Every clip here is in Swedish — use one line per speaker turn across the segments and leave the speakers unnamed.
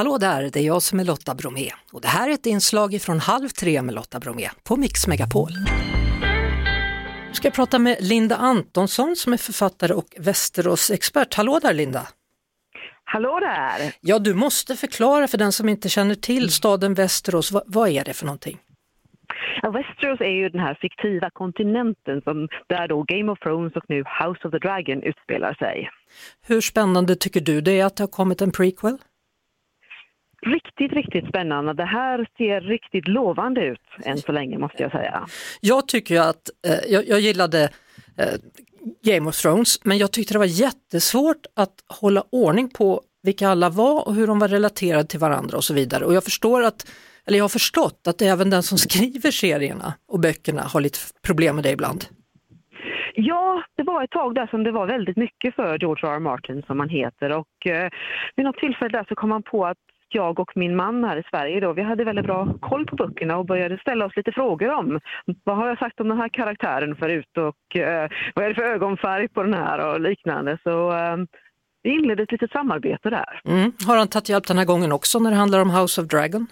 Hallå där, det är jag som är Lotta Bromé och det här är ett inslag från Halv tre med Lotta Bromé på Mix Megapol. Nu ska jag prata med Linda Antonsson som är författare och Västerås-expert. Hallå där Linda!
Hallå där!
Ja, du måste förklara för den som inte känner till staden Västerås, vad, vad är det för någonting?
Ja, Västerås är ju den här fiktiva kontinenten som, där då Game of Thrones och nu House of the Dragon utspelar sig.
Hur spännande tycker du det är att det har kommit en prequel?
Riktigt, riktigt spännande. Det här ser riktigt lovande ut än så länge måste jag säga.
Jag tycker att, eh, jag, jag gillade eh, Game of Thrones, men jag tyckte det var jättesvårt att hålla ordning på vilka alla var och hur de var relaterade till varandra och så vidare. Och jag förstår att, eller jag har förstått att även den som skriver serierna och böckerna har lite problem med det ibland.
Ja, det var ett tag där som det var väldigt mycket för George R. R. Martin som han heter och eh, vid något tillfälle där så kom han på att jag och min man här i Sverige då, vi hade väldigt bra koll på böckerna och började ställa oss lite frågor om vad har jag sagt om den här karaktären förut och eh, vad är det för ögonfärg på den här och liknande. Så eh, vi inledde ett litet samarbete där.
Mm. Har han tagit hjälp den här gången också när det handlar om House of Dragon?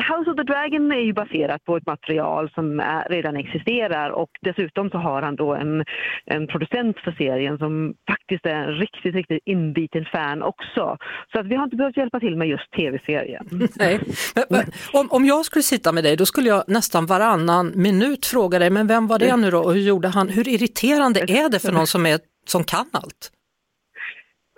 House of the Dragon är ju baserat på ett material som är, redan existerar och dessutom så har han då en, en producent för serien som faktiskt är en riktigt, riktigt inbiten fan också. Så att vi har inte behövt hjälpa till med just tv-serien.
Nej. Men, men, om, om jag skulle sitta med dig då skulle jag nästan varannan minut fråga dig, men vem var det nu då och hur gjorde han? Hur irriterande är det för någon som, är, som kan allt?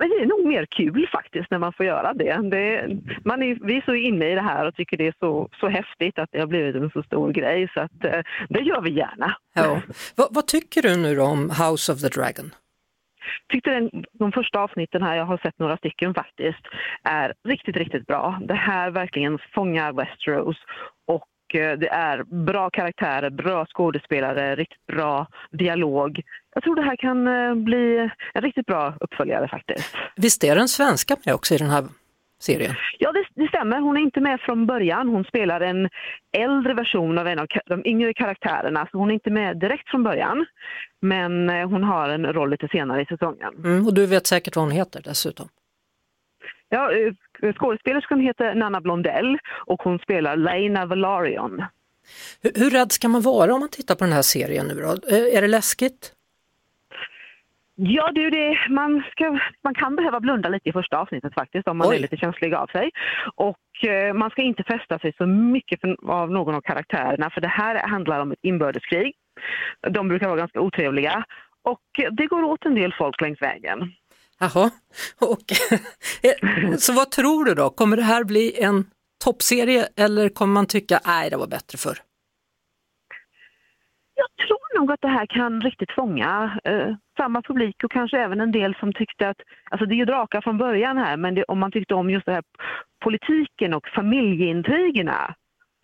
Men det är nog mer kul faktiskt när man får göra det. det man är, vi är så inne i det här och tycker det är så, så häftigt att det har blivit en så stor grej så att eh, det gör vi gärna.
Ja. vad, vad tycker du nu om House of the Dragon?
tyckte den, de första avsnitten här, jag har sett några stycken faktiskt, är riktigt, riktigt bra. Det här verkligen fångar Westeros och det är bra karaktärer, bra skådespelare, riktigt bra dialog jag tror det här kan eh, bli en riktigt bra uppföljare faktiskt.
Visst är den svenska med också i den här serien?
Ja, det, det, stämmer. Hon är inte med från början. Hon spelar en äldre version av en av de yngre karaktärerna, så hon är inte med direkt från början. Men eh, hon har en roll lite senare i säsongen.
Mm, och du vet säkert vad hon heter dessutom?
Ja, eh, skådespelerskan heter Nanna Blondell och hon spelar Lena Valarion.
Hur, hur rädd ska man vara om man tittar på den här serien nu då? Är det läskigt?
Ja du, det, man, ska, man kan behöva blunda lite i första avsnittet faktiskt om man Oj. är lite känslig av sig. Och eh, man ska inte fästa sig så mycket för, av någon av karaktärerna för det här handlar om ett inbördeskrig. De brukar vara ganska otrevliga och det går åt en del folk längs vägen.
Jaha, och, eh, så vad tror du då? Kommer det här bli en toppserie eller kommer man tycka nej det var bättre förr?
Jag tror nog att det här kan riktigt fånga eh, samma publik och kanske även en del som tyckte att, alltså det är ju drakar från början här, men det, om man tyckte om just det här politiken och familjeintrigerna,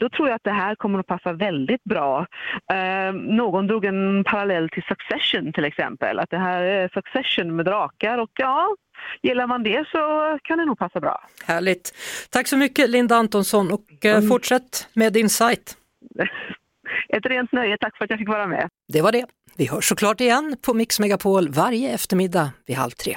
då tror jag att det här kommer att passa väldigt bra. Eh, någon drog en parallell till Succession till exempel, att det här är Succession med drakar och ja, gillar man det så kan det nog passa bra.
Härligt. Tack så mycket Linda Antonsson och eh, mm. fortsätt med din sajt.
Ett rent nöje, tack för att jag fick vara med.
Det var det. Vi hörs såklart igen på Mix Megapol varje eftermiddag vid halv tre.